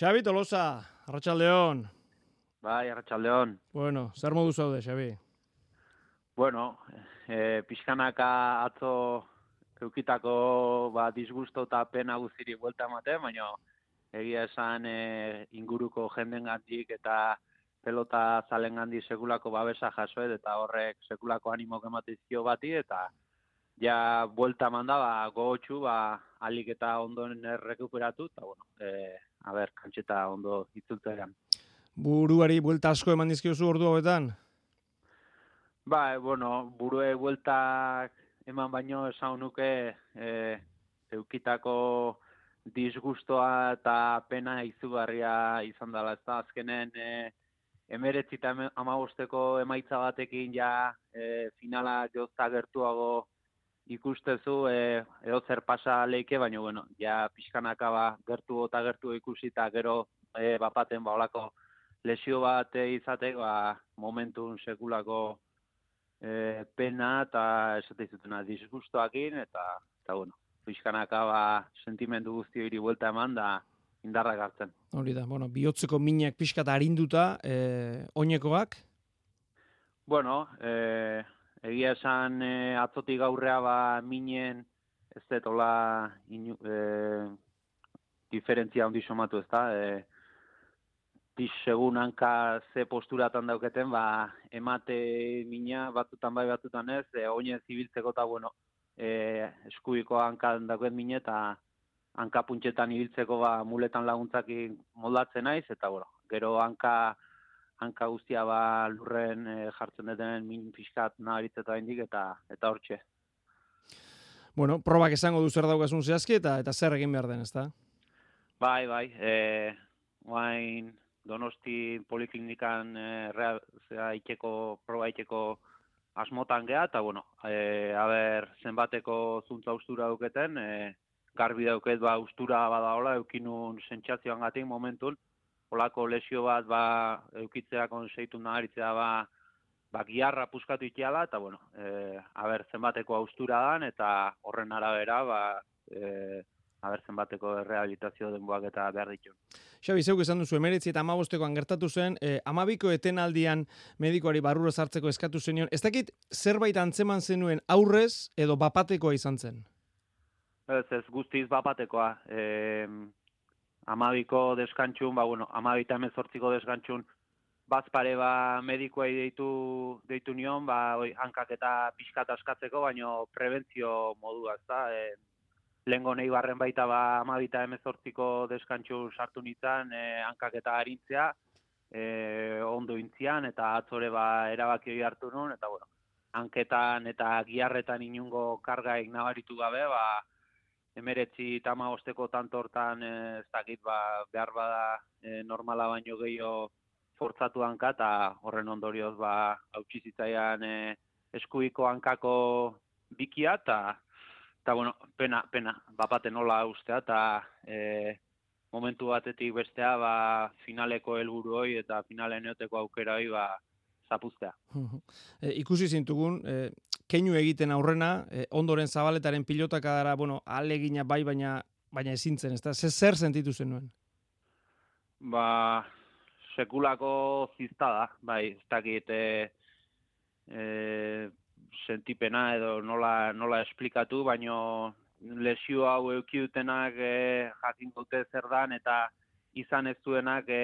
Xabi Tolosa, Arratxaldeon. Bai, Arratxaldeon. Bueno, zer modu zaude, Xabi? Bueno, e, pixkanaka atzo eukitako ba, disgusto eta pena guziri buelta emate, baina egia esan e, inguruko jenden gandik eta pelota zalen gandi sekulako babesa jasoet eta horrek sekulako animo ematizio bati eta ja buelta manda ba, gogotxu ba, alik eta ondoen errekuperatu eta bueno, e, a ber, kantxeta ondo itzultzean. Buruari buelta asko eman dizkiozu ordu hauetan? Ba, bueno, burue bueltak eman baino esan nuke e, eukitako disgustoa eta pena izugarria izan dela, ez da, azkenen e, emeretzita amabosteko emaitza batekin ja e, finala jozta gertuago ikustezu e, edo zer pasa leike, baina bueno, ja pixkanaka ba, gertu eta gertu ikusi eta gero e, bapaten ba, olako lesio bat izatek ba, momentun sekulako e, pena eta esate izutena disgustoakin eta, eta bueno, pixkanaka ba, sentimendu guzti hori buelta eman da indarra gartzen. Hori da, bueno, bihotzeko minak pixka eta harinduta, e, oinekoak? Bueno, e, egia esan e, atzotik gaurrea ba minen ez dut hola inu, e, diferentzia handi somatu ez da, e, segun hanka ze posturatan dauketen, ba, emate mina batzutan bai batzutan ez, e, oinez ibiltzeko eta, bueno, e, eskuiko hankan dauket mine eta hanka puntxetan ibiltzeko ba, muletan laguntzakin moldatzen naiz, eta, bueno, gero hanka hanka guztia ba lurren e, jartzen deten min fiskat naharitzetu indik eta eta hortxe. Bueno, probak esango du zer daukasun zehazki eta eta zer egin behar den, ezta? Bai, bai, e, guain donosti poliklinikan e, rea, zera, ikeko, proba ikeko asmotan geha, eta bueno, e, haber zenbateko zuntza ustura duketen, e, garbi dauket ba ustura bada hola, eukinun sentsazioan gatik momentun, olako lesio bat ba eukitzea konseitu naharitzea ba ba giarra puskatu itiala eta bueno, eh aber zenbateko austura dan eta horren arabera ba eh aber zenbateko rehabilitazio denboak eta behar ditu. Xabi, zeuk esan duzu, emeretzi eta amabostekoan gertatu zen, eh, amabiko etenaldian medikoari barrura sartzeko eskatu zenion. Ez dakit zerbait antzeman zenuen aurrez edo bapatekoa izan zen? Ez, ez guztiz bapatekoa. Eh, amabiko deskantxun, ba, bueno, amabita emezortziko deskantxun, bazpare ba medikoei deitu, deitu nion, ba, oi, hankak eta pixkat askatzeko, baino prebentzio modua, ez da, e, lehenko nahi barren baita ba amabita emezortziko deskantxun sartu nintzen, e, hankak eta harintzea, e, ondo intzian, eta atzore ba erabaki hori hartu nun, eta bueno, hanketan eta giarretan inungo kargaik nabaritu gabe, ba, emeretzi eta osteko tantortan eh, ez dakit ba, behar bada e, normala baino gehiago fortzatu hanka eta horren ondorioz ba, hautsi zitzaian e, eskuiko hankako bikia eta eta bueno, pena, pena, bapate nola ustea eta e, momentu batetik bestea ba, finaleko helburu hoi eta finalen eoteko aukera hoi ba, zapuztea. e, ikusi zintugun, e, keinu egiten aurrena, e, ondoren zabaletaren pilotaka dara, bueno, alegina bai, baina baina ezintzen, ez da? Zer sentitu zenuen? Ba, sekulako zizta da, bai, ez dakit, e, e, sentipena edo nola, nola esplikatu, baino lesio hau eukidutenak e, jakin dute zer dan, eta izan ez duenak e,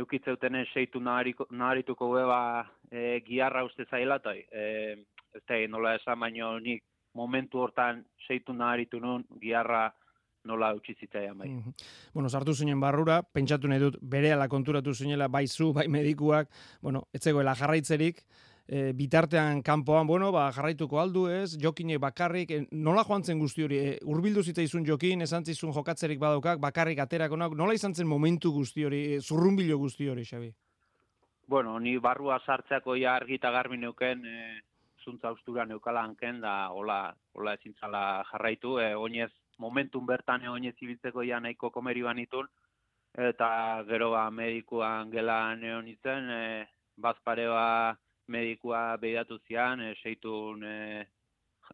eukitzeutenen seitu naharituko beba e, giarra uste zaila, e, ez da, nola esan baino nik momentu hortan seitu naharitu nun giarra nola utzi zitzaian bai. Mm Bueno, sartu zinen barrura, pentsatu nahi dut berehala konturatu zinela bai zu, bai medikuak, bueno, etzegoela jarraitzerik, e, bitartean kanpoan, bueno, ba, jarraituko aldu ez, jokinek bakarrik, e, nola joan zen guzti hori, e, urbildu zitzaizun jokin, esan zizun jokatzerik badaukak, bakarrik aterakonak, nola izan zen momentu guzti hori, e, zurrumbilo guzti hori, Xabi? Bueno, ni barrua sartzeako ja argita garbi neuken, e, zuntza ustura neukala hanken, da hola, hola ezintzala jarraitu, e, oinez, momentun bertan oinez ibiltzeko ja nahiko komeri banitun, eta gero ba medikuan gela neon izen, e, bazpare ba medikua behiratu zian, e, seitun e,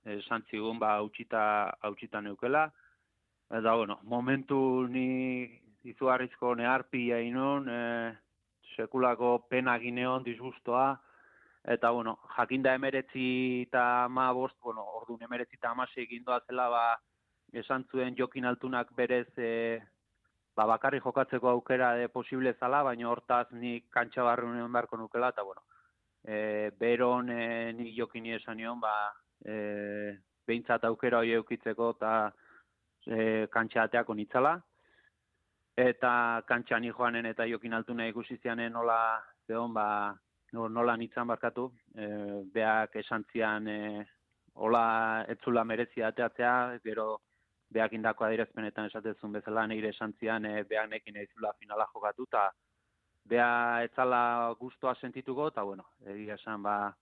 e, santzigun ba hautsita, hautsita neukela, eta bueno, momentu ni izugarrizko neharpia inun, e, sekulako pena gineon, disgustoa, eta, bueno, jakinda emeretzi eta ma bost, bueno, ordu emeretzi eta amase egin zela, ba, esan zuen jokin altunak berez e, ba, bakarri jokatzeko aukera de posible zala, baina hortaz nik kantxa barrunen beharko nukela, eta, bueno, e, beron e, nik jokin esan nion, ba, e, behintzat aukera hori eukitzeko eta e, kantxa ateako nitzala. Eta kantxa ni joanen eta jokin altuna ikusi zianen nola zehon, ba, nola nitzan barkatu, e, beak esan zian e, hola etzula merezi ateatzea, gero beak indako adirazpenetan esatezun bezala nire esan zian e, beak nekin ezula finala jokatu, eta bea etzala gustoa sentituko, eta bueno, egia esan ba,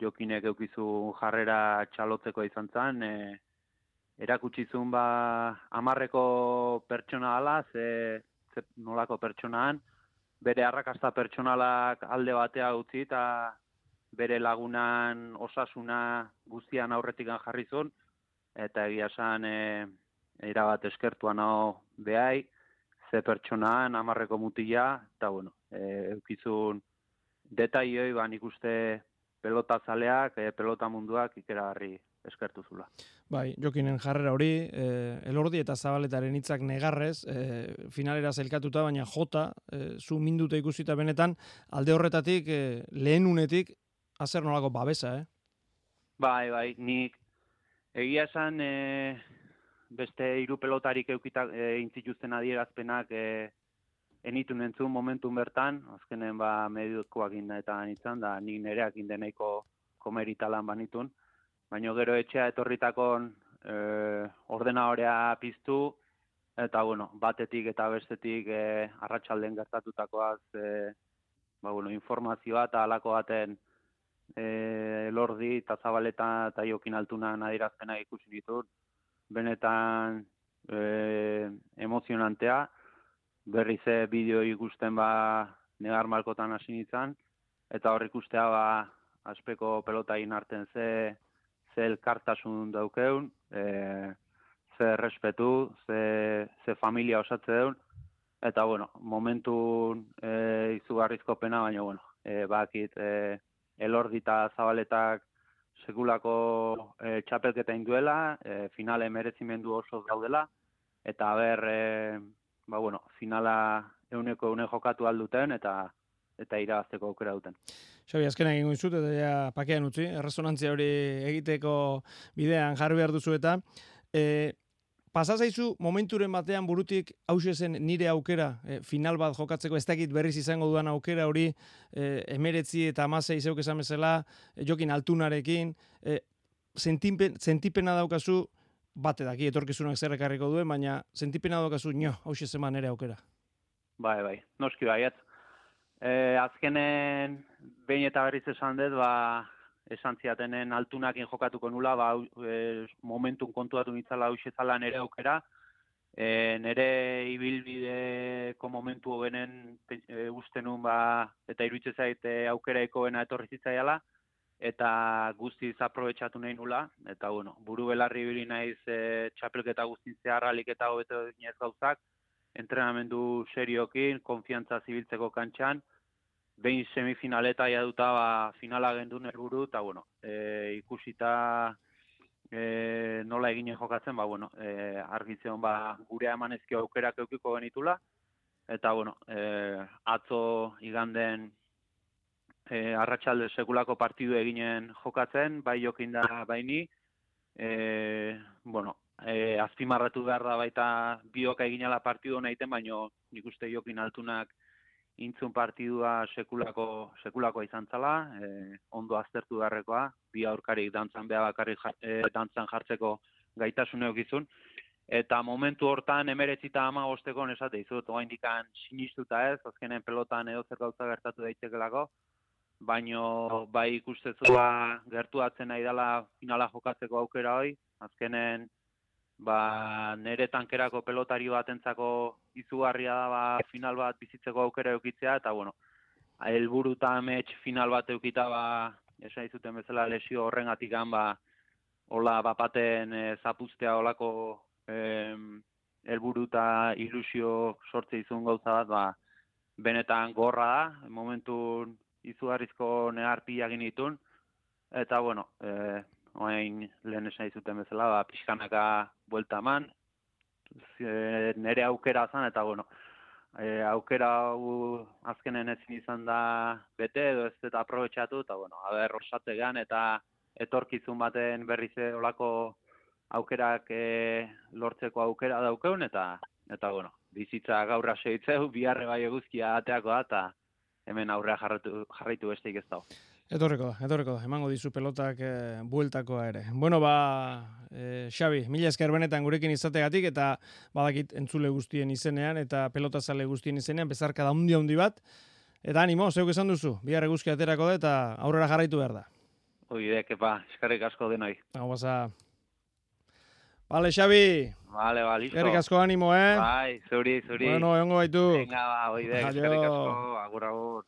jokinek eukizu jarrera txalotzeko izan zen, e, erakutsizun ba amarreko pertsona ala, ze, ze nolako pertsonaan, bere arrakasta pertsonalak alde batea utzi eta bere lagunan osasuna guztian aurretik jarri zuen, eta egia esan e, erabat eskertuan hau behai, ze pertsonaan amarreko mutila, eta bueno, e, eukizun detaioi, ba, nik uste pelota zaleak, e, pelota munduak ikeragarri eskertu zula. Bai, jokinen jarrera hori, e, elordi eta zabaletaren hitzak negarrez, e, finalera zelkatuta, baina jota, e, zu minduta ikusita benetan, alde horretatik, e, lehen unetik, azer nolako babesa, eh? Bai, bai, nik egia esan e, beste hiru pelotarik eukitak e, intzituzten adierazpenak e, enitu nentzun momentu bertan, azkenen ba mediokoak inda eta anitzen, da nik nereak indeneiko komeritalan banitun, baina gero etxea etorritakon e, ordena horea piztu, eta bueno, batetik eta bestetik e, arratsalden gertatutakoaz e, ba, bueno, informazioa eta alako baten e, lordi eta zabaleta eta jokin altuna nadirazpena ikusi ditut, benetan e, emozionantea, berri ze bideo ikusten ba negar malkotan hasi nintzen, eta hor ikustea ba aspeko pelota egin arten ze, ze elkartasun daukeun, e, ze respetu, ze, ze familia osatze deun, eta bueno, momentu e, izugarrizko pena, baina bueno, e, bakit e, elordita zabaletak sekulako e, txapelketa induela, e, finale merezimendu oso daudela, eta ber, e, ba, bueno, finala euneko eune jokatu alduten eta eta irabazteko aukera duten. Xabi, azkena egin guizut, eta ja pakean utzi, erresonantzia hori egiteko bidean jarri behar duzu eta e, pasazaizu momenturen batean burutik hause zen nire aukera, e, final bat jokatzeko ez dakit berriz izango dudan aukera hori e, emeretzi eta amasei zeuk esan bezala, e, jokin altunarekin, e, sentipena daukazu bate daki etorkizunak zer ekarriko duen, baina sentipena dokazu nio, hausia zeman ere aukera. Bai, bai, noski baiet. E, azkenen, behin eta berriz esan dut, ba, esan ziatenen altunakin jokatuko nula, ba, e, momentun kontuatu nitzala hausia zala nere aukera, e, nere ibilbideko momentu hobenen e, uste nun, ba, eta iruditzen zait e, aukera bena etorri zitzaiala, eta guztiz aprobetsatu nahi nula, eta bueno, buru belarri bili naiz e, txapelketa guztin zeharralik eta hobeto dinez gauzak, entrenamendu seriokin, konfiantza zibiltzeko kantxan, behin semifinaleta jaduta ba, finala gendun helburu eta bueno, e, ikusita e, nola egine jokatzen, ba, bueno, e, argitzen ba, gure eman ezkio aukerak eukiko genitula, eta bueno, e, atzo iganden e, arratsalde sekulako partidu eginen jokatzen, bai jokin da baini, e, bueno, e, azpimarratu behar da baita bioka eginala partidu nahiten, baino nik uste jokin altunak intzun partidua sekulako, sekulako izan zala, e, ondo aztertu beharrekoa, bi aurkarik dantzan beha bakarrik e, dantzan jartzeko gaitasun eukizun, eta momentu hortan emeretzita ama gosteko nesate izut, oa indikan sinistuta ez, azkenen pelotan edo zer gauza gertatu daitekelako, baino bai ikustezua gertuatzen nahi dela finala jokatzeko aukera hoi, azkenen ba, nere tankerako pelotari batentzako izugarria da ba, final bat bizitzeko aukera eukitzea, eta bueno, helburu eta amets final bat eukita, ba, esan izuten bezala lesio horren ba, hola bapaten e, zapuztea holako e, helburu eta ilusio sortze izun gauza bat, ba, benetan gorra da, momentu izugarrizko neharpia ditun, eta bueno, e, oain lehen esan izuten bezala, ba, pixkanaka buelta eman, nere aukera zan, eta bueno, e, aukera hau azkenen ezin izan da bete, edo ez eta aprobetsatu, eta bueno, haber, rosategan, eta etorkizun baten berriz olako aukerak e, lortzeko aukera daukeun, eta, eta bueno, bizitza gaurra segitzeu, biharre bai eguzkia ateako da, eta hemen aurrea jarraitu, jarraitu besteik ez dago. Etorreko da, etorreko da, emango dizu pelotak e, bueltakoa ere. Bueno, ba, e, Xabi, mila esker benetan gurekin izategatik, eta badakit entzule guztien izenean, eta pelotazale guztien izenean, bezarka da hundi handi bat, eta animo, zeuk esan duzu, bihar eguzkia aterako da, eta aurrera jarraitu behar da. Oide, kepa, eskarrik asko denoi. Hau basa. Vale, Xabi. Vale, ba, listo. Eskerrik asko animo, eh? Bai, zuri, zuri. Bueno, egongo baitu. Venga, ba, oide, eskerrik asko, agur, agur.